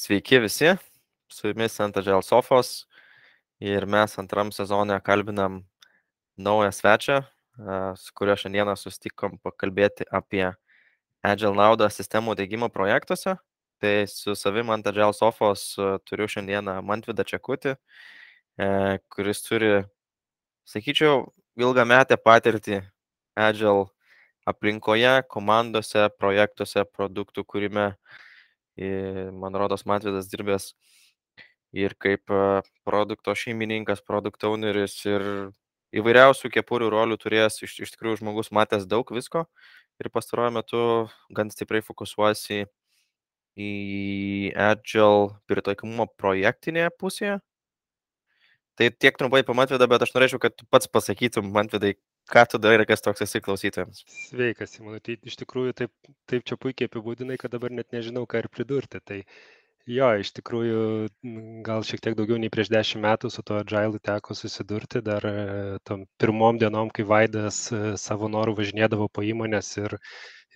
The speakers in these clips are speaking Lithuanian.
Sveiki visi, su jumis ant Agile Sofos. Ir mes antram sezonė kalbinam naują svečią, su kuriuo šiandieną sustikom pakalbėti apie Agile naudą sistemų dėgymo projektuose. Tai su savim ant Agile Sofos turiu šiandieną Mantvidą Čekutį, kuris turi, sakyčiau, ilgą metę patirtį Agile aplinkoje, komandose, projektuose, produktų kūrime man rodos, Matvidas dirbęs ir kaip produkto šeimininkas, produkto owneris ir įvairiausių kepurių rolių turėjęs, iš, iš tikrųjų žmogus matęs daug visko ir pastaruoju metu gan stipriai fokusuosi į Agile pritaikymumo projektinėje pusėje. Tai tiek trumpai pamatvidą, bet aš norėčiau, kad tu pats pasakytum, Mantvidai, ką tu darai kas toks esi klausytojams. Sveikas, Simonai, tai iš tikrųjų taip, taip čia puikiai apibūdinai, kad dabar net nežinau, ką ir pridurti. Tai jo, iš tikrųjų, gal šiek tiek daugiau nei prieš dešimt metų su tuo Agile teko susidurti, dar e, tom pirmom dienom, kai Vaidas e, savo norų važinėdavo po įmonės ir,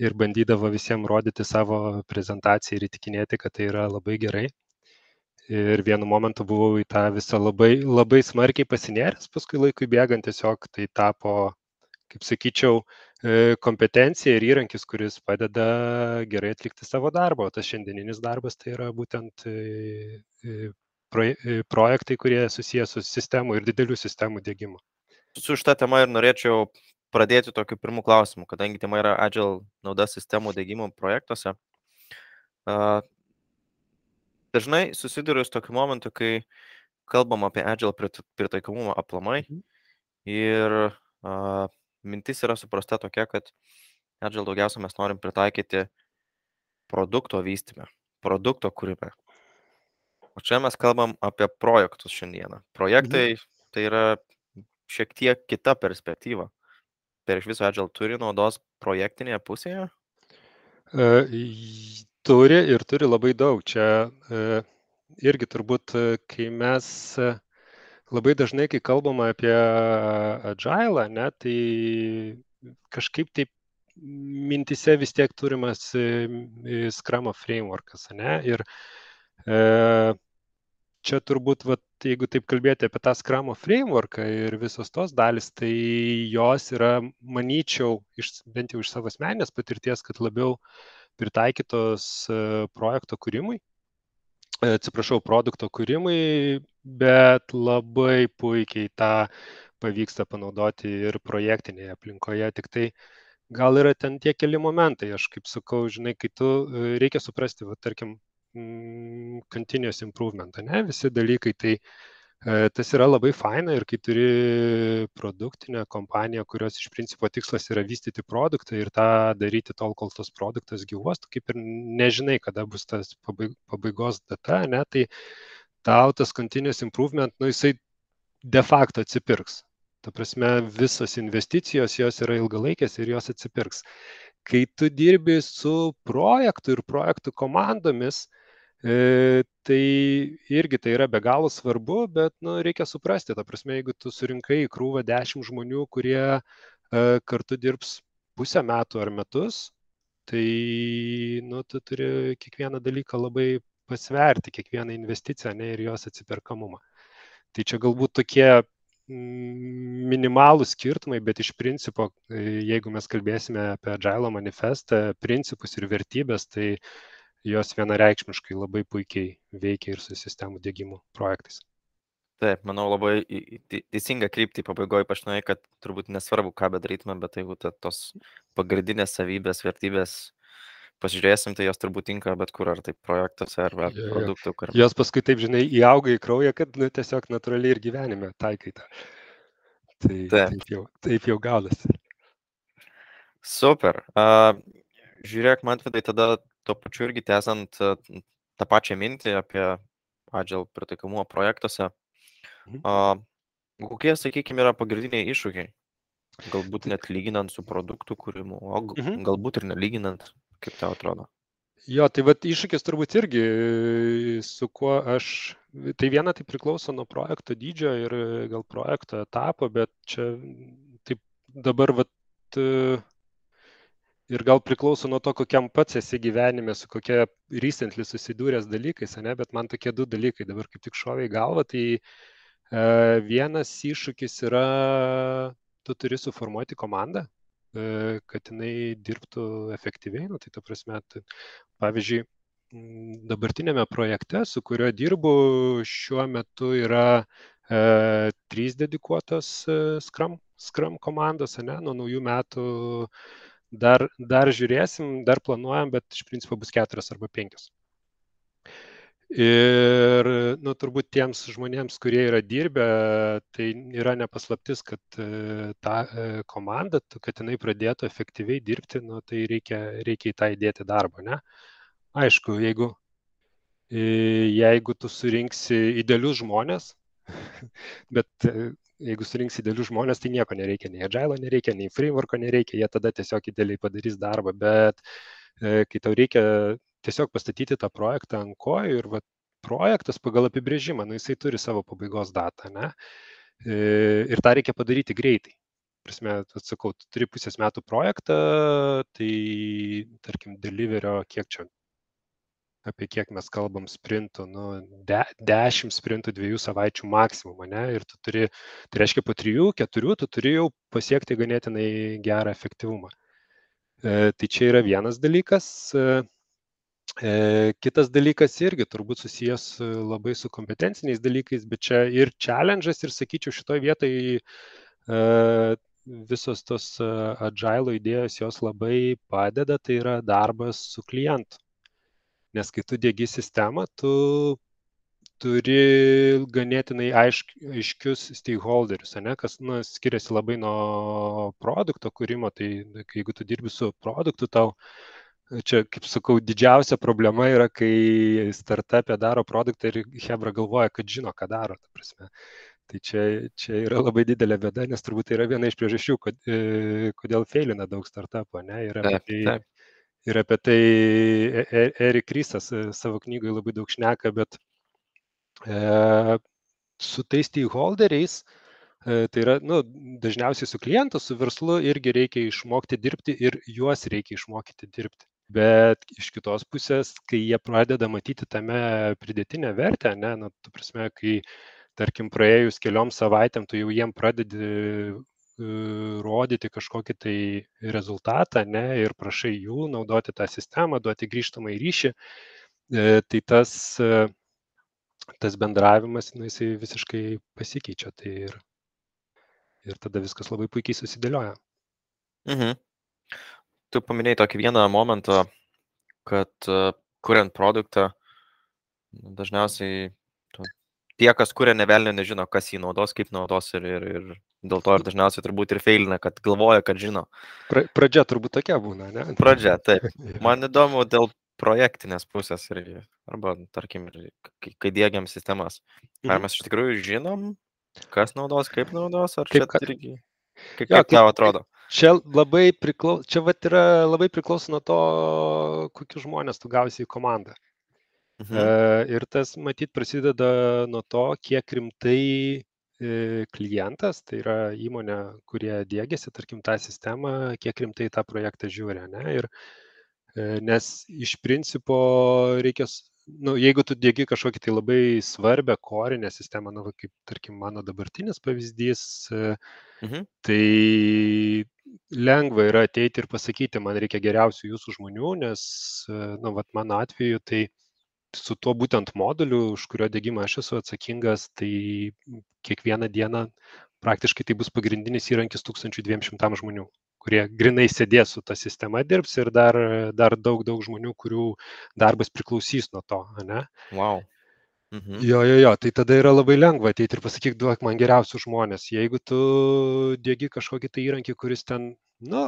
ir bandydavo visiems rodyti savo prezentaciją ir įtikinėti, kad tai yra labai gerai ir vienu momentu buvau į tą visą labai, labai smarkiai pasinėręs, paskui laikui bėgant tiesiog tai tapo kaip sakyčiau, e, kompetencija ir įrankis, kuris padeda gerai atlikti savo darbą. O tas šiandieninis darbas tai yra būtent e, e, projektai, kurie susijęs su sistemų ir didelių sistemų dėgymu. Su šitą temą ir norėčiau pradėti tokiu pirmu klausimu, kadangi tema yra Agile nauda sistemų dėgymo projektuose. Dažnai susiduriu su tokiu momentu, kai kalbam apie Agile pritaikomumą aplamai mhm. ir mintis yra suprasta tokia, kad Agile daugiausia mes norim pritaikyti produkto vystymę, produkto kūrime. O čia mes kalbam apie projektus šiandieną. Projektai mhm. tai yra šiek tiek kita perspektyva. Per iš viso Agile turi naudos projektinėje pusėje? E, turi ir turi labai daug. Čia e, irgi turbūt, e, kai mes e, labai dažnai, kai kalbama apie agile, ne, tai kažkaip taip mintise vis tiek turimas Scrum frameworkas, ne? Ir e, čia turbūt, vat, jeigu taip kalbėti apie tą Scrum frameworką ir visos tos dalis, tai jos yra, manyčiau, iš, bent jau iš savo asmenės patirties, kad labiau pritaikytos e, projekto kūrimui atsiprašau, produkto kūrimui, bet labai puikiai tą pavyksta panaudoti ir projektinėje aplinkoje. Tik tai gal yra ten tie keli momentai, aš kaip sakau, žinai, kai tu reikia suprasti, va, tarkim, continuous improvement, ne, visi dalykai, tai E, tas yra labai faina ir kai turi produktinę kompaniją, kurios iš principo tikslas yra vystyti produktą ir tą daryti tol, kol tas produktas gyvos, tu kaip ir nežinai, kada bus tas pabaigos data, ne, tai tau tas continuous improvement, nu jisai de facto atsipirks. Ta prasme, visos investicijos jos yra ilgalaikės ir jos atsipirks. Kai tu dirbi su projektu ir projektų komandomis, uh, tai irgi tai yra be galo svarbu, bet nu, reikia suprasti, ta prasme, jeigu tu surinkai į krūvą dešimt žmonių, kurie e, kartu dirbs pusę metų ar metus, tai nu, tu turi kiekvieną dalyką labai pasverti, kiekvieną investiciją ne, ir jos atsiperkamumą. Tai čia galbūt tokie mm, minimalų skirtumai, bet iš principo, e, jeigu mes kalbėsime apie Agile manifestą, principus ir vertybės, tai uh, jos vienareikšmiškai labai puikiai veikia ir su sistemų dėgymo projektais. Taip, manau, labai teisinga kryptį pabaigoje pašnai, kad turbūt nesvarbu, ką bedarytume, bet jeigu ta, tos pagrindinės savybės, vertybės pasižiūrėsim, tai jos turbūt tinka bet kur, ar tai projektuose, ar ja, produktų. Kur... Jos paskui taip, žinai, įauga į kraują, kad nu, tiesiog natūraliai ir gyvenime taikai tą. Tai taip, taip jau, taip jau gaunasi. Super. Uh, žiūrėk, man tai tada tuo pačiu irgi tęsant e, tą pačią mintį apie Agile pritaikomumą projektuose, mhm. kokie, sakykime, yra pagrindiniai iššūkiai? Galbūt net lyginant su produktų kūrimu, o mhm. galbūt ir nelyginant, kaip tau atrodo? Jo, tai vad iššūkis turbūt irgi, su kuo aš, tai viena tai priklauso nuo projekto dydžio ir gal projekto etapo, bet čia taip dabar vat ir gal priklauso nuo to, kokiam pats esi gyvenime, su kokia recently susidūręs dalykais, ne, bet man tokie du dalykai dabar kaip tik šoviai galva, tai e, vienas iššūkis yra, tu turi suformuoti komandą, e, kad jinai dirbtų efektyviai, nu, tai ta prasme, tai, pavyzdžiui, dabartinėme projekte, su kuriuo dirbu, šiuo metu yra e, trys dedikuotos e, Scrum, Scrum komandos, ne, nuo naujų metų dar, dar žiūrėsim, dar planuojam, bet iš principo bus keturios arba penkios. Ir, nu, turbūt tiems žmonėms, kurie yra dirbę, tai yra nepaslaptis, kad e, ta e, komanda, kad jinai pradėtų efektyviai dirbti, nu, tai reikia, reikia į tą įdėti darbą, ne? Aišku, jeigu, e, jeigu tu surinksi idealius žmonės, bet jeigu surinksi idealius žmonės, tai nieko nereikia, nei agile nereikia, nei frameworko nereikia, jie tada tiesiog idealiai padarys darbą, bet e, kai tau reikia tiesiog pastatyti tą projektą ant kojų ir va, projektas pagal apibrėžimą, nu, jisai turi savo pabaigos datą, ne? E, ir tą reikia padaryti greitai. Prasme, atsakau, tu turi pusės metų projektą, tai tarkim, deliverio, kiek čia apie kiek mes kalbam sprintų, nu, de, 10 sprintų dviejų savaičių maksimum, ne? Ir tu turi, tai reiškia po 3-4 tu turi jau pasiekti ganėtinai gerą efektyvumą. E, tai čia yra vienas dalykas. E, e kitas dalykas irgi turbūt susijęs labai su kompetenciniais dalykais, bet čia ir challenge'as ir sakyčiau šitoje vietoje visos tos e, agile idėjos jos labai padeda, tai yra darbas su klientu nes kai tu dėgi sistemą, tu turi ganėtinai aišk, aiškius stakeholderius, ne, kas nu, skiriasi labai nuo produkto kūrimo, tai jeigu tu dirbi su produktu, tau čia, kaip sakau, didžiausia problema yra, kai startupė daro produktą ir Hebra galvoja, kad žino, ką daro. Tai čia, čia yra labai didelė bėda, nes turbūt tai yra viena iš priežasčių, kad, e, kodėl feilina daug startupų, ne? Ir apie tai, taip ir apie tai e, e, Erik Krysas e, savo knygoje labai daug šneka, bet e, su tais stakeholderiais, e, tai yra nu, dažniausiai su klientu, su verslu irgi reikia išmokti dirbti ir juos reikia išmokyti dirbti. Bet iš kitos pusės, kai jie pradeda matyti tame pridėtinę vertę, ne, nu, tu prasme, kai, tarkim, praėjus keliom savaitėm, tu jau jiem pradedi rodyti kažkokį tai rezultatą ne, ir prašai jų naudoti tą sistemą, duoti grįžtamą į ryšį, e, tai tas, e, tas bendravimas, nu, jisai visiškai pasikeičia. Tai ir, ir tada viskas labai puikiai susidėlioja. Mhm. Tu paminėjai tokį vieną momentą, kad kuriant produktą, dažniausiai tie, kas kuria nevelnio, nežino, kas jį naudos, kaip naudos ir, ir, ir Dėl to ir dažniausiai turbūt ir feilina, kad galvoja, kad žino. Pra, pradžia turbūt tokia būna, ne? Pradžia, taip. Man įdomu dėl projektinės pusės ir, arba, tarkim, kai, kai dėgiam sistemas. Ar mhm. mes iš tikrųjų žinom, kas naudos, kaip naudos, ar kaip, čia irgi... Kaip, kaip tau atrodo? Čia labai priklauso, čia vat yra labai priklauso nuo to, kokius žmonės tu gausi į komandą. Mhm. Ir tas, matyt, prasideda nuo to, kiek rimtai klientas, tai yra įmonė, kurie dėgėsi, tarkim, tą sistemą, kiek rimtai tą projektą žiūri. Ne? Ir, nes iš principo reikia, nu, jeigu tu dėgi kažkokį tai labai svarbę korinę sistemą, nu, kaip, tarkim, mano dabartinis pavyzdys, mhm. tai lengva yra ateiti ir pasakyti, man reikia geriausių jūsų žmonių, nes, nu, vat mano atveju, tai su tuo būtent moduliu, už kurio dėgymą aš esu atsakingas, tai kiekvieną dieną praktiškai tai bus pagrindinis įrankis 1200 žmonių, kurie grinai sėdės su ta sistema dirbs ir dar, dar daug, daug žmonių, kurių darbas priklausys nuo to. Ne? Wow. Mhm. Jo, jo, jo, tai tada yra labai lengva ateiti ir pasakyti, duok man geriausius žmonės. Jeigu tu dėgi kažkokį tai įrankį, kuris ten, nu,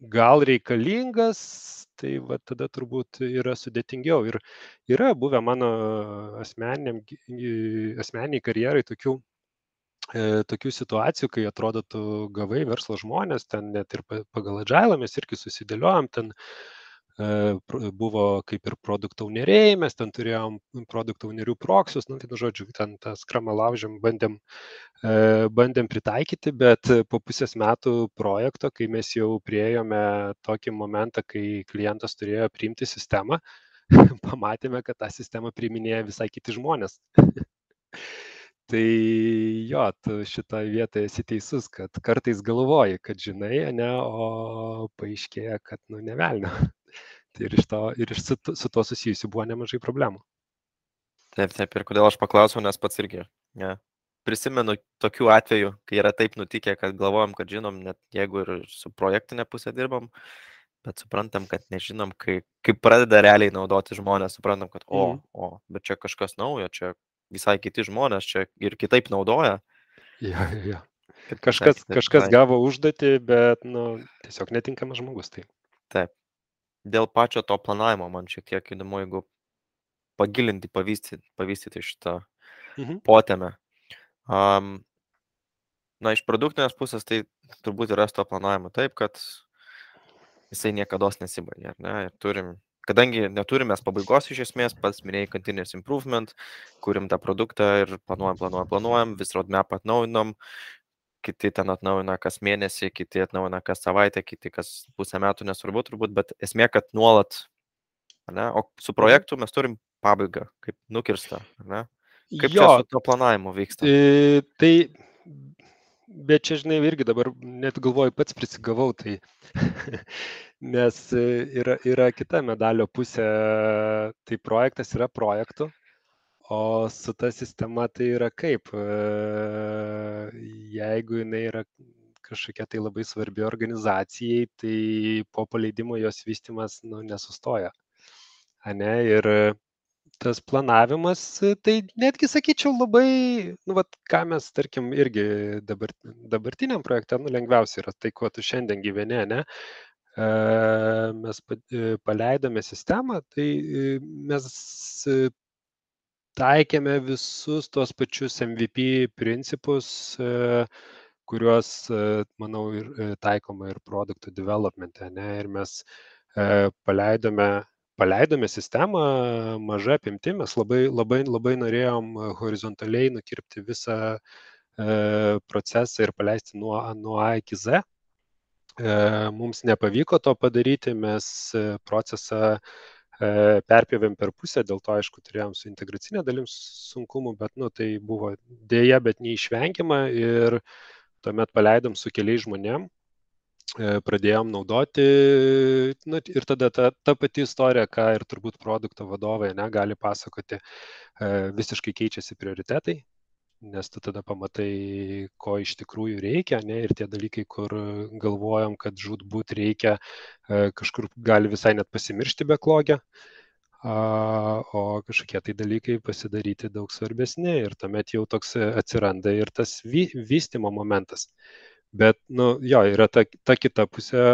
gal reikalingas, tai va tada turbūt yra sudėtingiau. Ir yra buvę mano asmeniniam, asmeniniai karjerai tokių, e, tokių situacijų, kai atrodo, tu gavai verslo žmonės, ten net ir pagal agilą mes irgi susidėliojom, ten buvo kaip ir produktų owneriai, mes ten turėjom produktų ownerių proksius, nu, tai, nu, žodžiu, ten tą skramą laužėm, bandėm, bandėm pritaikyti, bet po pusės metų projekto, kai mes jau priejome tokį momentą, kai klientas turėjo priimti sistemą, pamatėme, kad tą sistemą priiminėja visai kiti žmonės. Tai jo, tu šitoje vietoje esi teisus, kad kartais galvoji, kad žinai, ne, o paaiškėja, kad, nu, nevelnio. Ir iš, to, ir iš su, su to susijusių buvo nemažai problemų. Taip, taip, ir kodėl aš paklausiau, nes pats irgi. Ja. Prisimenu tokių atvejų, kai yra taip nutikę, kad galvojam, kad žinom, net jeigu ir su projektinė pusė dirbam, bet suprantam, kad nežinom, kai, kai pradeda realiai naudoti žmonės, suprantam, kad o, mm. o, bet čia kažkas naujo, čia visai kiti žmonės, čia ir kitaip naudoja. Ja, ja. Kažkas, kažkas gavo užduotį, bet nu, tiesiog netinkamas žmogus. Tai. Taip dėl pačio to planavimo man šiek tiek įdomu, jeigu pagilinti, pavystyti, pavystyti šitą mhm. potėmę. Um, na, iš produktinės pusės tai turbūt yra to planavimo taip, kad jisai niekada nesibaigia. Ne? Ir turim, kadangi neturime pabaigos iš esmės, pats minėjai continuous improvement, kurim tą produktą ir planuojam, planuojam, planuojam, vis roadmap atnaujinom, kiti ten atnaujina kas mėnesį, kiti atnaujina kas savaitę, kiti kas pusę metų, nesvarbu turbūt, bet esmė, kad nuolat, ne? o su mhm. projektu mes turim pabaigą, kaip nukirsta, ne? Kaip jo, su to planavimu vyksta? E, tai, bet čia, žinai, irgi dabar net galvoju, pats prisigavau, tai nes yra, yra kita medalio pusė, tai projektas yra projektų, o su ta sistema tai yra kaip? Jeigu jinai yra kažkokia tai labai svarbi organizacijai tai po paleidimo jos vystymas nu nesustoja. Ane ir tas planavimas tai netgi sakyčiau labai nu vat ką mes tarkim irgi dabar dabartiniam projekte nu lengviausia yra tai kuo tu šiandien gyveni ane mes paleidome sistemą tai mes taikėme visus tuos pačius MVP principus, e, kuriuos, e, manau, ir e, taikoma ir produktų developmente. Ne? Ir mes paleidome, paleidome sistemą maža apimti, mes labai, labai, labai norėjom horizontaliai nukirpti visą procesą ir paleisti nuo, nuo A iki Z. Mums nepavyko to padaryti, mes procesą E, perpjovėm per pusę, dėl to, aišku, turėjom su integracinė dalim sunkumų, bet, nu, tai buvo dėja, bet neišvengiama ir tuomet paleidom su keliais žmonėm, e, pradėjom naudoti nu, ir tada ta, ta pati istorija, ką ir turbūt produkto vadovai negali pasakoti, e, visiškai keičiasi prioritetai, nes tu tada pamatai, ko iš tikrųjų reikia, ne, ir tie dalykai, kur galvojam, kad žudbūt reikia, e, kažkur gali visai net pasimiršti beklogę, o kažkokie tai dalykai pasidaryti daug svarbesni ir tuomet jau toks atsiranda ir tas vy, vystimo momentas. Bet, nu, jo, yra ta, ta kita pusė,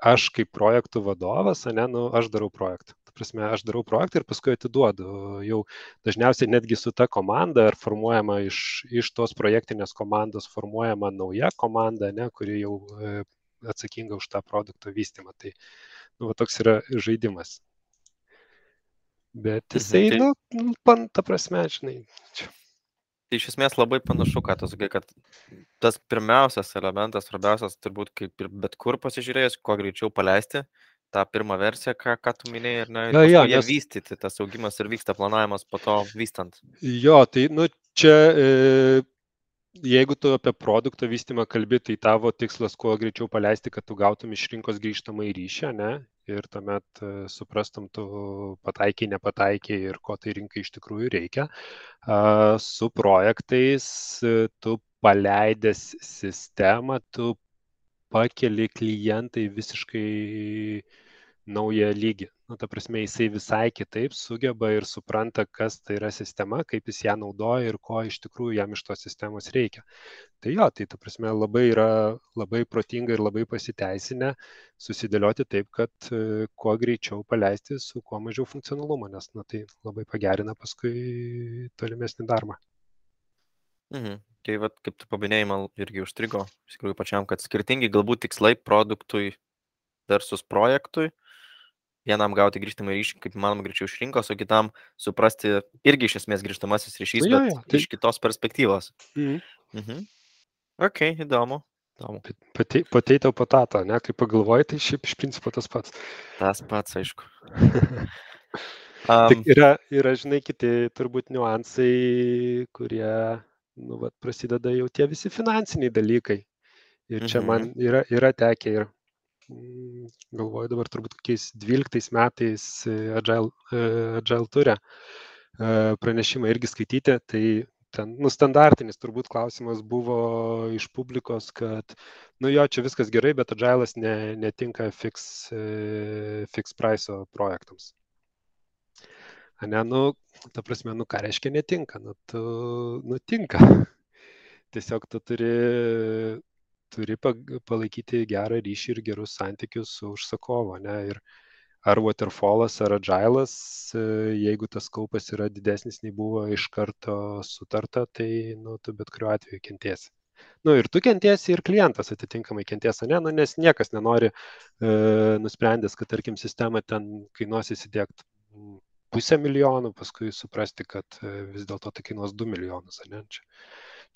aš kaip projektų vadovas, ne, nu, aš darau projektą prasme, aš darau projektą ir paskui atiduodu. Jau dažniausiai netgi su ta komanda ar formuojama iš, iš tos projektinės komandos formuojama nauja komanda, ne, kuri jau e, atsakinga už tą produkto vystymą. Tai nu, va, toks yra žaidimas. Bet mhm, jisai, mhm, tai... nu, pan, ta prasme, žinai. Čia. Tai iš esmės labai panašu, ką tu sakai, kad tas pirmiausias elementas, svarbiausias turbūt kaip ir bet kur pasižiūrėjus, kuo greičiau paleisti, tą pirmą versiją, ką, ką tu minėjai, ir, na, ir ja, ja, nes... vystyti, tas augimas ir vyksta planavimas po to vystant. Jo, tai, nu, čia, e, jeigu tu apie produkto vystymą kalbi, tai tavo tikslas kuo greičiau paleisti, kad tu gautum iš rinkos grįžtamą į ryšį, ne? Ir tuomet e, suprastum, tu pataikiai, nepataikiai ir ko tai rinkai iš tikrųjų reikia. A, su projektais e, tu paleidęs sistemą, tu pakeli klientai visiškai naują lygį. Nu, ta prasme, jisai visai kitaip sugeba ir supranta, kas tai yra sistema, kaip jis ją naudoja ir ko iš tikrųjų jam iš tos sistemos reikia. Tai jo, tai ta prasme labai yra labai protinga ir labai pasiteisinę susidėlioti taip, kad e, kuo greičiau paleisti su kuo mažiau funkcionalumo, nes na, tai labai pagerina paskui tolimesnį darbą. Mhm. Tai vat, kaip tu paminėjai, man irgi užstrigo, iš tikrųjų pačiam, kad skirtingi galbūt tikslai produktui versus projektui vienam gauti grįžtamą ryšį, kaip manoma, greičiau iš rinkos, o kitam suprasti irgi iš esmės grįžtamasis ryšys, Nu, jo, bet jo, tai- iš kitos perspektyvos. Mhm. Mhm. Ok, įdomu. įdomu. Pateitau patatą, ne, kai pagalvoji, tai šiaip iš principo tas pats. Tas pats, aišku. Tik Um, yra, yra, žinai, kiti turbūt niuansai, kurie, nu, vat, prasideda jau tie visi finansiniai dalykai. Ir čia man yra, yra tekę ir mm, galvoju dabar turbūt kokiais 12 metais e, Agile, e, Agile turė e, pranešimą irgi skaityti, tai ten, nu, standartinis turbūt klausimas buvo iš publikos, kad, nu jo, čia viskas gerai, bet Agile'as ne, netinka fix, fix price projektams. Ane, nu, ta prasme, nu ką reiškia netinka, nu, tu, nutinka. Tiesiog tu turi, turi palaikyti gerą ryšį ir gerus santykius su užsakovu, ne, ir ar waterfallas, ar agilas, jeigu tas kaupas yra didesnis nei buvo iš karto sutarta, tai, nu, tu bet kuriuo atveju kentiesi. Nu, ir tu kentiesi, ir klientas atitinkamai kenties, ne, nu, nes niekas nenori e, nusprendęs, kad, tarkim, sistema ten kainuos įsidėkti pusę milijonų, paskui suprasti, kad e, vis dėlto tai kainuos 2 milijonus, ne? Čia,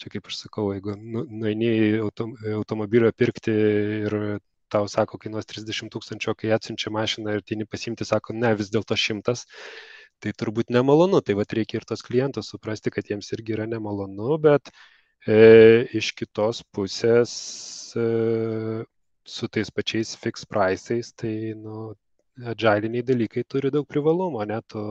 čia kaip aš sakau, jeigu nu- nueini autom, automobilio pirkti ir tau sako, kainuos 30 tūkstančių, kai atsiunčia mašiną ir tini pasimti, sako, ne, vis dėlto šimtas, tai turbūt nemalonu. Tai vad reikia ir tos klientus suprasti, kad jiems irgi yra nemalonu, bet e, iš kitos pusės e, su tais pačiais fix priceais, tai, nu, agiliniai dalykai turi daug privalumų, net tu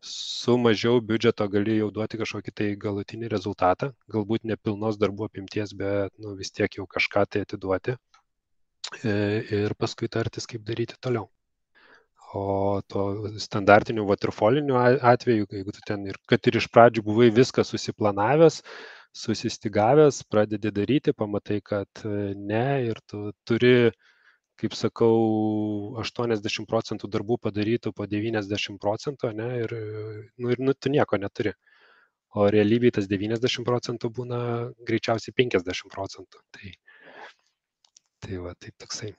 su mažiau biudžeto gali jau duoti kažkokį tai galutinį rezultatą, galbūt ne pilnos darbų apimties, bet nu, vis tiek jau kažką tai atiduoti e, ir paskui tartis, kaip daryti toliau. O to standartiniu waterfalliniu atveju, jeigu tu ten ir, kad ir iš pradžių buvai viską susiplanavęs, susistigavęs, pradedi daryti, pamatai, kad e, ne ir tu turi kaip sakau, 80 procentų darbų padarytų po 90 procentų, ne, ir, nu, ir nu, tu nieko neturi. O realybėje tas 90 procentų būna greičiausiai 50 procentų. Tai, tai va, tai toksai.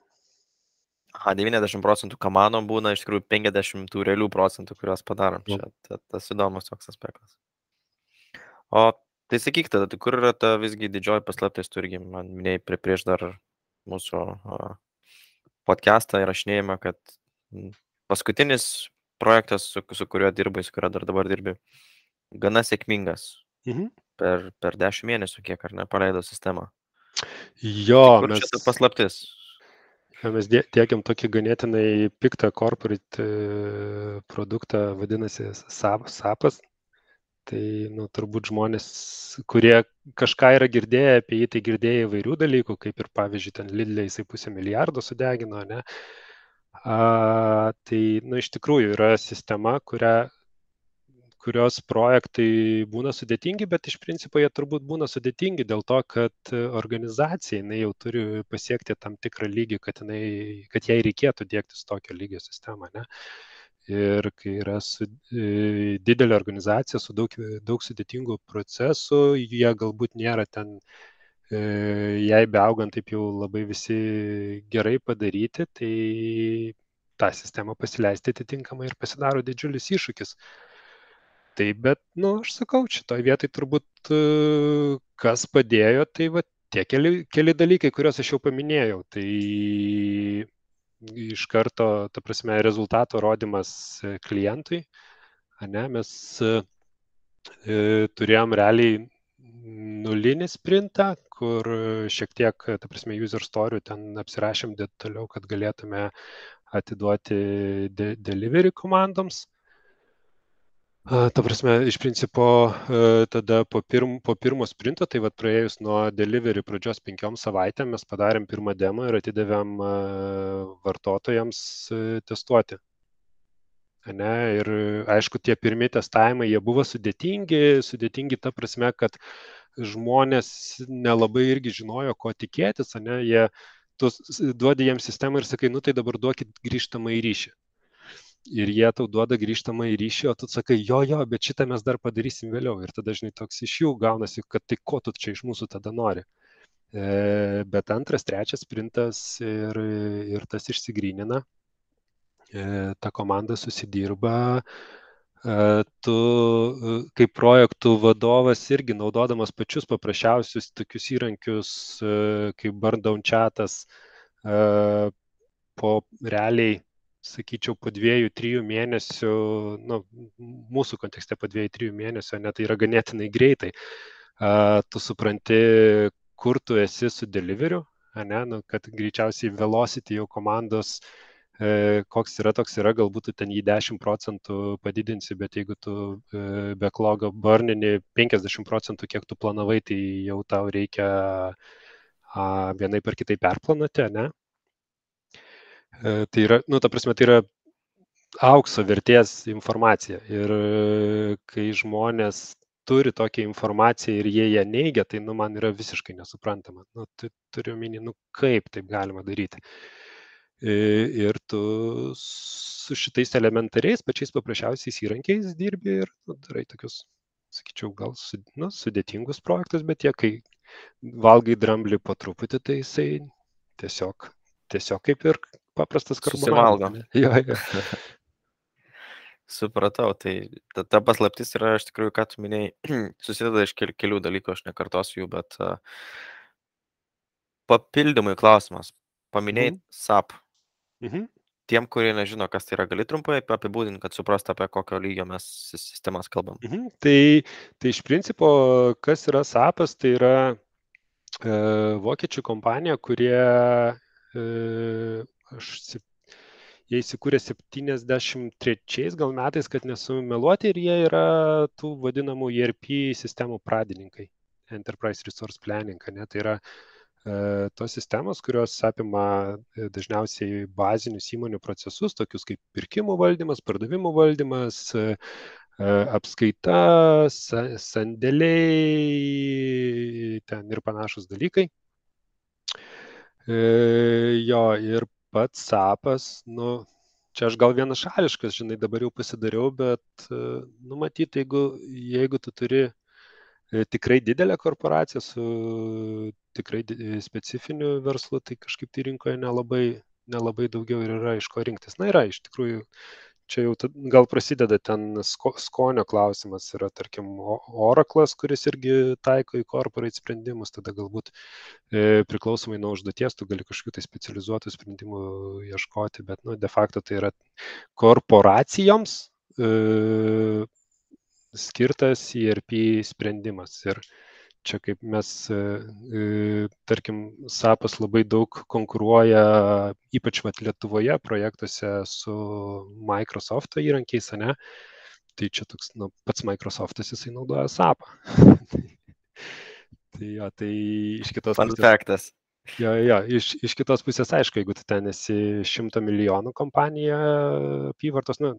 aha, 90 procentų, ką manom, būna iš tikrųjų 50 tų realių procentų, kuriuos padarom. Čia ta, tas įdomus toks aspektas. O tai sakyk tada, tai kur yra ta visgi didžioji paslaptis, tu irgi man minėjai prie, prieš dar mūsų podcastą įrašinėjimą, kad paskutinis projektas, su, su kuriuo dirbai, su kuriuo dar dabar dirbi, gana sėkmingas. Mhm. Per, per 10 mėnesių, kiek ar ne, paleido sistemą. Jo, Kur mes, paslaptis? mes tiekiam tokį ganėtinai piktą corporate e, produktą, vadinasi SAP- SAPas. Tai, nu, turbūt žmonės, kurie kažką yra girdėję apie jį, tai girdėję įvairių dalykų, kaip ir pavyzdžiui, ten Lidlė jisai pusę milijardo sudegino, ne? A, tai, nu, iš tikrųjų yra sistema, kurią, kurios projektai būna sudėtingi, bet iš principo jie turbūt būna sudėtingi dėl to, kad organizacija jinai jau turi pasiekti tam tikrą lygį, kad, jinai, kad jai reikėtų dėktis tokio lygio sistemą. Ne? Ir kai yra su, e, didelė organizacija su daug, daug sudėtingų procesų, jie galbūt nėra ten, e, jai beaugant taip jau labai visi gerai padaryti, tai tą sistemą pasileisti atitinkamai ir pasidaro didžiulis iššūkis. Tai bet, nu, aš sakau, šitoje vietoje turbūt e, kas padėjo, tai va tie keli, keli dalykai, kuriuos aš jau paminėjau. Tai iš karto, ta prasme, rezultato rodimas e, klientui. Ne, mes e, turėjom realiai nulinį sprintą, kur šiek tiek, ta prasme, user story ten apsirašėm detaliau, kad galėtume atiduoti de delivery komandoms. Ta prasme, iš principo, tada po, pirm, po pirmo sprinto, tai vad praėjus nuo delivery pradžios penkiom savaitėm, mes padarėm pirmą demo ir atidavėm vartotojams testuoti. Ne, ir aišku, tie pirmie testavimai, jie buvo sudėtingi, sudėtingi ta prasme, kad žmonės nelabai irgi žinojo, ko tikėtis, ne, jie, tu duodi jiems sistemą ir sakai, nu tai dabar duokit grįžtamą į ryšį ir jie tau duoda grįžtamą į ryšį, o tu sakai, jo, jo, bet šitą mes dar padarysim vėliau. Ir tada, žinai, toks iš jų gaunasi, kad tai ko tu čia iš mūsų tada nori. E, bet antras, trečias sprintas ir, ir tas išsigrynina. ta komanda susidirba, tu kaip projektų vadovas irgi naudodamas pačius paprasčiausius tokius įrankius kaip Burndown chatas, po realiai, sakyčiau, po dviejų, trijų mėnesių, nu, mūsų kontekste po dviejų, trijų mėnesių, net tai yra ganėtinai greitai, tu supranti, kur tu esi su deliveriu, ne, nu, kad greičiausiai velocity jau komandos e, koks yra, toks yra, galbūt tu ten jį 10 procentų padidinsi, bet jeigu tu e, backlogą burnini 50 procentų, kiek tu planavai, tai jau tau reikia a, vienai per kitai perplanuoti, ne? E, tai yra, nu, ta prasme, tai yra aukso vertės informacija. Ir e, kai žmonės turi tokią informaciją ir jie ją neigia, tai nu, man yra visiškai nesuprantama. Nu, tu turiu minį, nu kaip taip galima daryti. E, ir tu su šitais elementariais, pačiais paprasčiausiais įrankiais dirbi ir nu, darai tokius, sakyčiau, gal nu, sudėtingus projektus, bet tie, kai valgai dramblį po truputį, tai jisai tiesiog, tiesiog kaip ir paprastas. Susivalgo. Jo, jo. Supratau, tai ta, ta paslaptis yra iš tikrųjų, ką tu minėjai, susideda iš kel, kelių dalykų, aš nekartosiu jų, bet uh, papildymui klausimas. Paminėjai mhm. SAP. Mhm. Tiem, kurie nežino, kas tai yra, gali trumpai apibūdinti, kad suprastų, apie kokio lygio mes sistemas kalbam. Mhm. Tai, tai iš principo, kas yra SAPas, tai yra e, vokiečių kompanija, kurie e, aš jie įsikūrė 73 gal metais, kad nesumeluoti, ir jie yra tų vadinamų ERP sistemų pradininkai, Enterprise Resource Planning, ne? tai yra e, tos sistemos, kurios apima e, dažniausiai bazinius įmonių procesus, tokius kaip pirkimų valdymas, pardavimų valdymas, e, apskaita, sandėliai, ten ir panašus dalykai. Jo, ir pats sapas, nu, čia aš gal vienašališkas, žinai, dabar jau pasidariau, bet, nu, matyt, jeigu, jeigu tu turi e, tikrai didelę korporaciją su tikrai specifiniu verslu, tai kažkaip tai rinkoje nelabai, nelabai daugiau ir yra iš ko rinktis. Na, yra iš tikrųjų čia jau gal prasideda ten sko, skonio klausimas, yra tarkim Oraclas, kuris irgi taiko į corporate sprendimus, tada galbūt e, priklausomai nuo užduoties tu gali kažkokių tai specializuotų sprendimų ieškoti, bet nu, de facto tai yra korporacijoms e, skirtas ERP sprendimas. Ir čia kaip mes, e, e, tarkim, SAPas labai daug konkuruoja, ypač vat, Lietuvoje projektuose su Microsoft įrankiais, ne? Tai čia toks, nu, pats Microsoftas jisai naudoja SAPą. tai jo, tai iš kitos pusės. Fun factas. Jo, jo, iš, iš kitos pusės, aišku, jeigu tu ten esi šimto milijonų kompanija apyvartos, nu,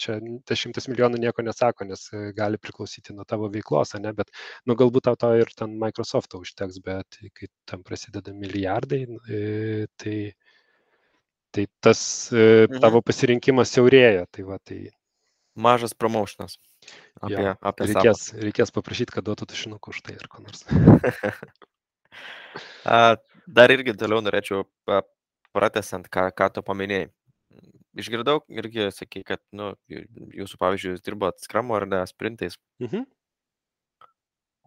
čia tas šimtas milijonų nieko nesako, nes gali priklausyti nuo tavo veiklos, ne, bet, nu, galbūt tau to ir ten Microsoft užteks, bet kai tam prasideda milijardai, e, tai, tai tas e, mhm. tavo pasirinkimas siaurėja. Tai va, tai... Mažas promotionas. Apie, jo, apie reikės, sapą. reikės paprašyti, kad duotų tušinukų už tai ar ko nors. Dar irgi toliau norėčiau pratesant, ką, ką tu paminėjai. Išgirdau irgi, sakai, kad nu, jūsų, pavyzdžiui, jūs dirbot skramo ar ne sprintais. Mhm.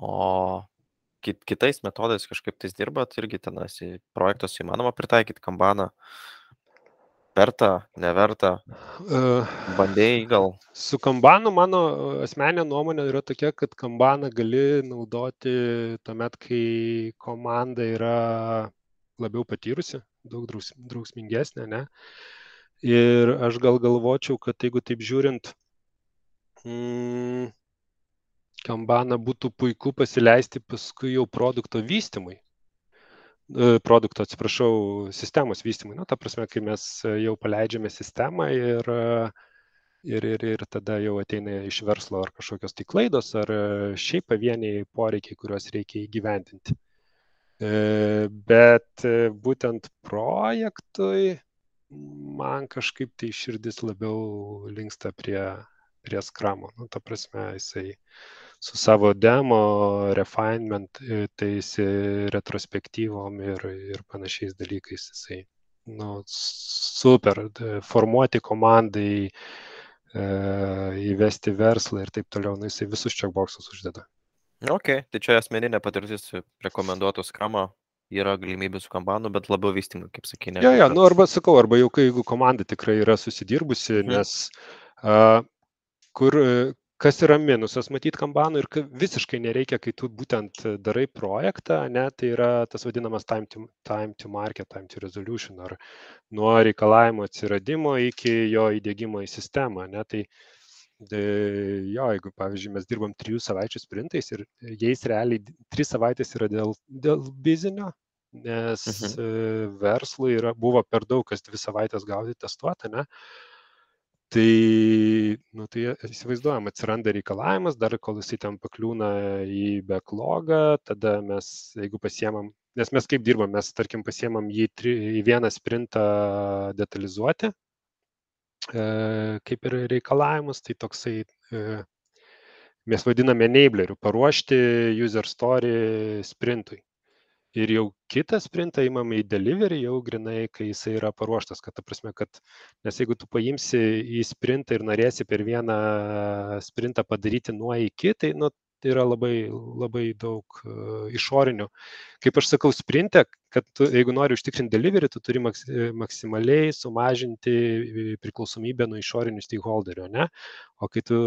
O kit, kitais metodais kažkaip tais dirbat, irgi tenas į projektus įmanoma pritaikyti kambaną. Verta, neverta. Bandėjai gal. Su kambanu mano asmenė nuomonė yra tokia, kad kambaną gali naudoti tuomet, kai komanda yra labiau patyrusi, daug drausmingesnė, ne? Ir aš gal galvočiau, kad jeigu taip žiūrint, mm, kambaną būtų puiku pasileisti paskui jau produkto vystimui E, produkto, atsiprašau, sistemos vystymui. Nu, ta prasme, kai mes jau paleidžiame sistemą ir, ir, ir, ir tada jau ateina iš verslo ar kažkokios tai klaidos, ar šiaip pavieniai poreikiai, kuriuos reikia įgyventinti. E, bet būtent projektui man kažkaip tai širdis labiau linksta prie, prie skramo. Nu, ta prasme, jisai su savo demo, refinement, e, tais retrospektyvom ir, ir panašiais dalykais jisai, nu, super, formuoti komandai, e, įvesti verslą ir taip toliau, nu, jisai visus checkboxus uždeda. Ok, tai čia asmeninė patirtis rekomenduotų skramą, yra galimybių su kambanu, bet labiau vystymui, kaip sakė. Ne, ja, ja, nu arba sakau, arba jau kai jeigu komanda tikrai yra susidirbusi, mhm. nes uh, kur, kas yra minusas matyti kambanų ir visiškai nereikia, kai tu būtent darai projektą, ne, tai yra tas vadinamas time to, time to market, time to resolution, ar nuo reikalavimo atsiradimo iki jo įdėgymo į sistemą. Ne, tai jo, jeigu, pavyzdžiui, mes dirbam trijų savaičių sprintais ir jais realiai trys savaitės yra dėl, dėl bizinio, nes mhm. verslui yra, buvo per daug kas dvi savaitės gauti testuotą, ne, tai nu tai įsivaizduojam atsiranda reikalavimas dar kol jisai ten pakliūna į beklogą tada mes jeigu pasiemam nes mes kaip dirbam mes tarkim pasiemam jį tri, į vieną sprintą detalizuoti e, kaip ir reikalavimus tai toksai e, mes vadiname enableriu paruošti user story sprintui ir jau kitą sprintą imame į delivery jau grinai, kai jisai yra paruoštas, kad ta prasme, kad, nes jeigu tu paimsi į sprintą ir norėsi per vieną sprintą padaryti nuo iki, tai nu, tai yra labai, labai daug uh, išorinių. Kaip aš sakau, sprinte, kad tu, jeigu nori užtikrinti delivery, tu turi maks, maksimaliai sumažinti priklausomybę nuo išorinių stakeholderių, ne? O kai tu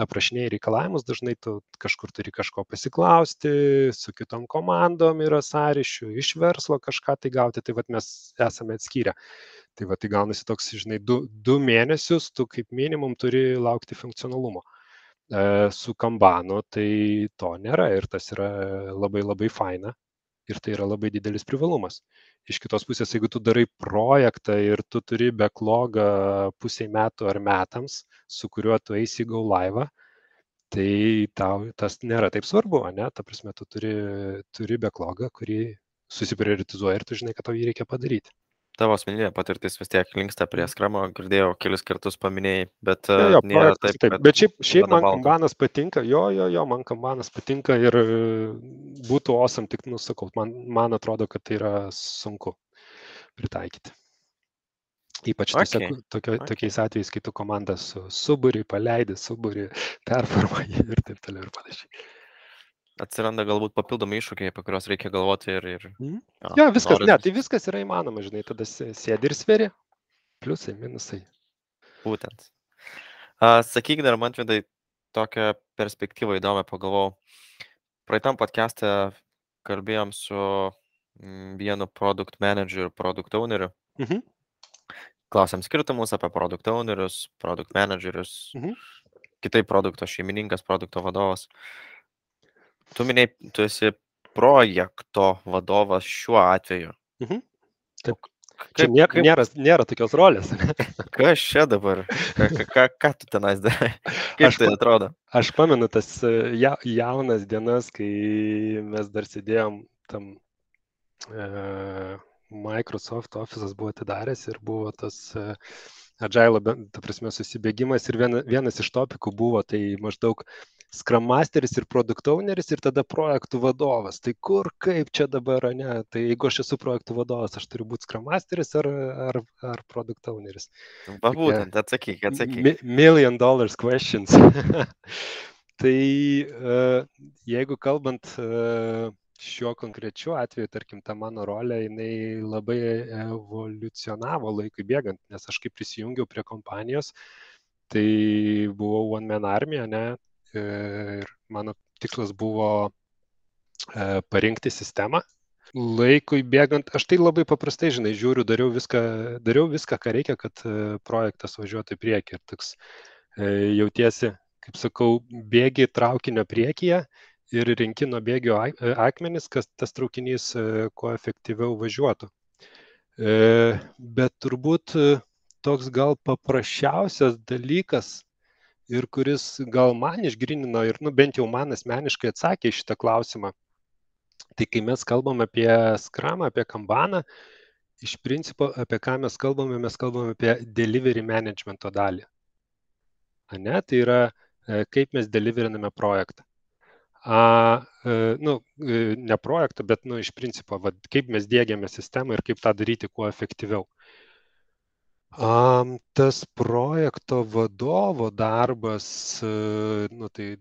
aprašinėjai reikalavimus, dažnai tu kažkur turi kažko pasiklausti, su kitom komandom yra sąryšių, iš verslo kažką tai gauti, tai vad mes esame atskyrę. Tai va, tai gaunasi toks, žinai, du, du mėnesius tu kaip minimum turi laukti funkcionalumo. E, su kambanu tai to nėra ir tas yra labai labai faina ir tai yra labai didelis privalumas. Iš kitos pusės, jeigu tu darai projektą ir tu turi backlogą pusiai metų ar metams, su kuriuo tu eisi go live, tai tau tas nėra taip svarbu, ne? Ta prasme, tu turi, turi backlogą, kurį susiprioritizuoji ir tu žinai, kad tau jį reikia padaryti tavo asmeninė patirtis vis tiek linksta prie mhm. skramo, girdėjau, kelis kartus paminėjai, bet jo, jo, nėra taip. taip. Bet šiaip, šiaip man kambanas patinka, jo, jo, jo, man kambanas patinka ir būtų osam, tik nusakau, man, man atrodo, kad tai yra sunku pritaikyti. Ypač okay. Tose, tokio, okay. tokiais atvejais, kai tu komandą su suburi, paleidi, suburi, performuoji ir taip toliau ir panašiai atsiranda galbūt papildomi iššūkiai, apie kuriuos reikia galvoti ir... ir mm. jo, ja, viskas, norit... ne, tai viskas yra įmanoma, žinai, tada sėdi ir sveri, pliusai, minusai. Būtent. Uh, sakyk dar, man vidai, tokią perspektyvą įdomią pagalvojau. Praeitam podcast'e kalbėjom su mm, vienu produkt manageriu ir produkt owneriu. Mhm. Klausėm skirtumus apie produkt ownerius, produkt managerius, mhm. kitai produkto šeimininkas, produkto vadovas. Uh, Tu minėjai, tu esi projekto vadovas šiuo atveju. Mhm. Taip. Kaip, nė, kaip... nėra, nėra tokios rolės. Kas čia dabar? Ką, ką, ką tu tenais darai? Kaip aš, tai atrodo? Aš pamenu tas e, ja, jaunas dienas, kai mes dar sėdėjom tam e, Microsoft Office'as buvo atidaręs ir buvo tas e, Agile, ta prasme, susibėgimas ir viena, vienas iš topikų buvo tai maždaug Scrum Masteris ir Product Owneris ir tada projektų vadovas. Tai kur, kaip čia dabar, ne? Tai jeigu aš esu projektų vadovas, aš turiu būti Scrum Masteris ar, ar, ar Product Owneris. Va būtent, atsakyk, atsakyk. Mi million dollars questions. tai uh, jeigu kalbant uh, šiuo konkrečiu atveju, tarkim, ta mano rolė, jinai labai evoliucionavo laikui bėgant, nes aš kaip prisijungiau prie kompanijos, tai buvau One Man Army, ne, ir mano tikslas buvo e, parinkti sistemą. Laikui bėgant, aš tai labai paprastai, žinai, žiūriu, dariau viską, dariau viską ką reikia, kad e, projektas važiuotų į priekį. Ir toks e, jautiesi, kaip sakau, bėgi traukinio priekyje ir rinki nuo bėgio akmenis, kad tas traukinys kuo efektyviau važiuotų. Bet turbūt toks gal paprasčiausias dalykas, ir kuris gal man išgrinino ir, nu, bent jau man asmeniškai atsakė šitą klausimą. Tai kai mes kalbam apie skramą, apie kambaną, iš principo apie ką mes kalbame, mes kalbame apie delivery managemento dalį. Ane, tai yra e, kaip mes deliveriname projektą. a, nu, ne projektą, bet nu, iš principo, va, kaip mes dėgiame sistemą ir kaip tą daryti kuo efektyviau. Um, tas projekto vadovo darbas, nu, tai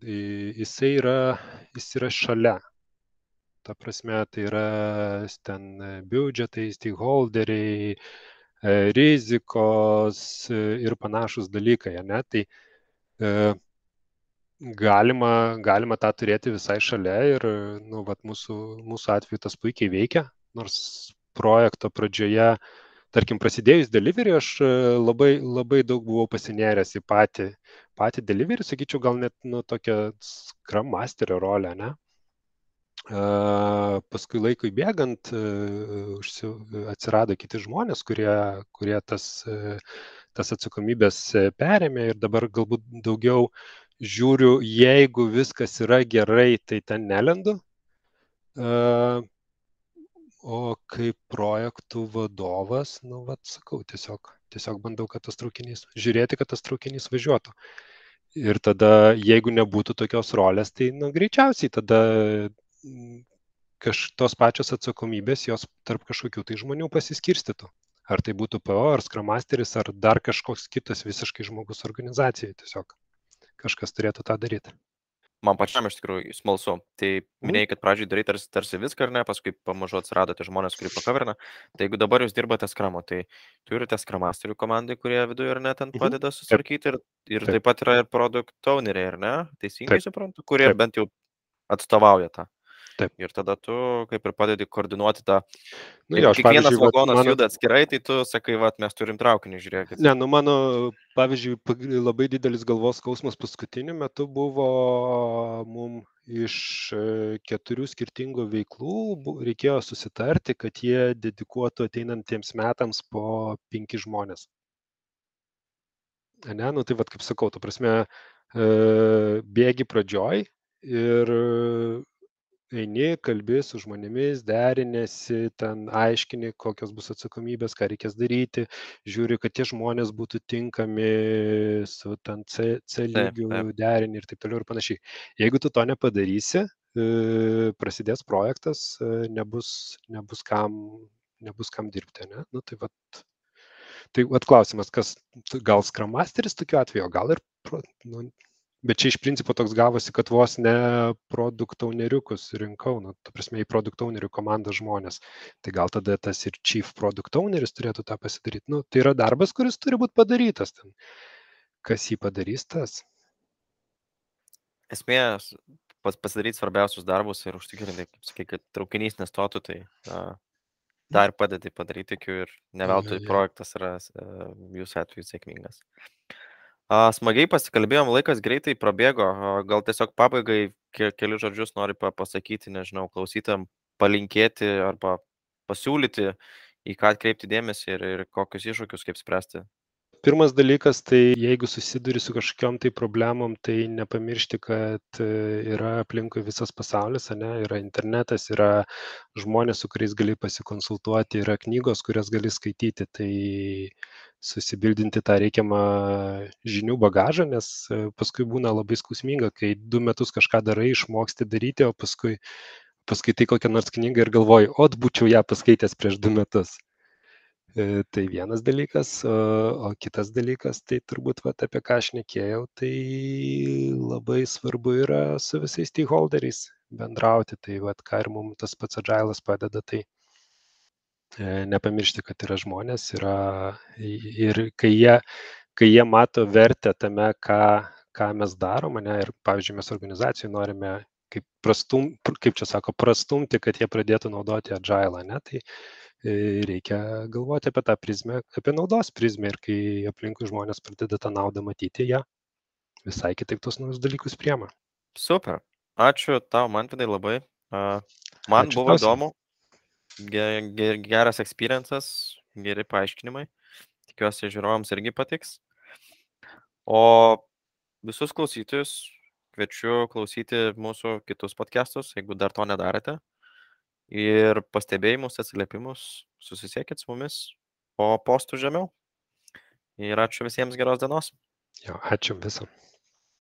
jisai yra, jis yra šalia. Ta prasme, tai yra ten biudžetai, stakeholderiai, rizikos ir panašus dalykai, ne? Tai galima, galima tą turėti visai šalia ir, nu, vat, mūsų, mūsų atveju tas puikiai veikia, nors projekto pradžioje, tarkim, prasidėjus delivery, aš labai, labai daug buvau pasinėręs į patį, patį delivery, sakyčiau, gal net, nu, tokią Scrum Masterio rolę, ne? Paskui laikui bėgant atsirado kiti žmonės, kurie, kurie tas, tas atsakomybės perėmė ir dabar galbūt daugiau žiūriu, jeigu viskas yra gerai, tai ten nelendu. O kaip projektų vadovas, nu, vad sakau, tiesiog, tiesiog bandau, kad tas traukinys, žiūrėti, kad tas traukinys važiuotų. Ir tada, jeigu nebūtų tokios rolės, tai, nu, greičiausiai tada kaž tos pačios atsakomybės jos tarp kažkokių tai žmonių pasiskirstytų. Ar tai būtų PO, ar skramasteris, ar dar kažkoks kitas visiškai žmogus organizacijai. Tiesiog kažkas turėtų tą daryti. Man pačiam iš tikrųjų smalsu. Tai minėjai, kad pradžiai darai tarsi, tarsi viską, ar ne, paskui pamažu atsiradote žmonės, kurie pakaverina. Tai jeigu dabar jūs dirbate skramo, tai turite skramasterių komandai, kurie viduje ir net ten Mhm. padeda susitvarkyti. Ir, ir Taip. taip pat yra ir produkt owneriai, ar ne? Teisingai Taip. suprantu, kurie Taip. bent jau atstovauja tą. Taip. Ir tada tu kaip ir padedi koordinuoti tą. Nu, jo, kiekvienas pavyzdžiui, vagonas mano- juda atskirai, tai tu sakai, va, mes turim traukinį, žiūrėkit. Ne, nu mano, pavyzdžiui, labai didelis galvos skausmas paskutiniu metu buvo mum iš e, keturių skirtingų veiklų reikėjo susitarti, kad jie dedikuotų ateinantiems metams po penki žmonės. Ne, nu tai vad kaip sakau, tu prasme, e, bėgi pradžioj ir eini, kalbi su žmonėmis, derinėsi, ten aiškini, kokios bus atsakomybės, ką reikės daryti, žiūri, kad tie žmonės būtų tinkami su ten C, C taip. derini ir taip toliau ir panašiai. Jeigu tu to nepadarysi, e, prasidės projektas, e, nebus, nebus, kam, nebus kam dirbti, ne? Nu, tai vat, tai vat klausimas, kas, gal Scrum Masteris tokiu atveju, gal ir, nu, bet čia iš principo toks gavosi, kad vos ne produktauneriukus rinkau, nu, ta prasme, į produktaunerių komandą žmonės. Tai gal tada tas ir chief produktauneris turėtų tą pasidaryti. Nu, tai yra darbas, kuris turi būti padarytas. Ten. Kas jį padarys, tas. Esmė pasidaryti svarbiausius darbus ir užtikrinti, kaip sakai, kad traukinys nestotų, tai tą ir padedi padaryti, ir ne veltui projektas yra e, jūsų atveju sėkmingas. A, Smagiai pasikalbėjom, laikas greitai prabėgo, gal tiesiog pabaigai ke- keli žodžius nori pa- pasakyti, nežinau, klausytam, palinkėti arba pasiūlyti, į ką atkreipti dėmesį ir, ir kokius iššūkius kaip spręsti. Pirmas dalykas, tai jeigu susiduri su kažkokiam tai problemom, tai nepamiršti, kad e, yra aplinkui visas pasaulis, ne, yra internetas, yra žmonės, su kuriais gali pasikonsultuoti, yra knygos, kurias gali skaityti, tai susibildinti tą reikiamą žinių bagažą, nes e, paskui būna labai skausminga, kai du metus kažką darai, išmoksti daryti, o paskui, paskui tai kokią nors knygą ir galvoji, o būčiau ją paskaitęs prieš du metus. E, Tai vienas dalykas, o, kitas dalykas, tai turbūt vat, apie ką aš nekėjau, tai labai svarbu yra su visais stakeholderiais bendrauti. Tai vat, ką ir mums tas pats agilas padeda, tai e, nepamiršti, kad yra žmonės yra, ir kai jie, kai jie mato vertę tame, ką, ką mes darome, ne, ir pavyzdžiui, mes organizacijai norime kaip, prastum, kaip čia sako, prastumti, kad jie pradėtų naudoti agilą, ne, tai reikia galvoti apie tą prizmę, apie naudos prizmę ir kai aplinkui žmonės pradeda tą naudą matyti, jie visai kitaip tos naujus dalykus priema. Super. Ačiū tau, Manvidai, labai. A, Man Ačiū buvo tau, Simai. įdomu. Ge- ge- Geras experiences, geri paaiškinimai. Tikiuosi, žiūrovams irgi patiks. O visus klausytojus kviečiu klausyti mūsų kitus podcastus, jeigu dar to nedarėte. Ir pastebėjimus, atsiliepimus susisiekit su mumis po postų žemiau. Ir ačiū visiems geros dienos. Jo, ačiū visą.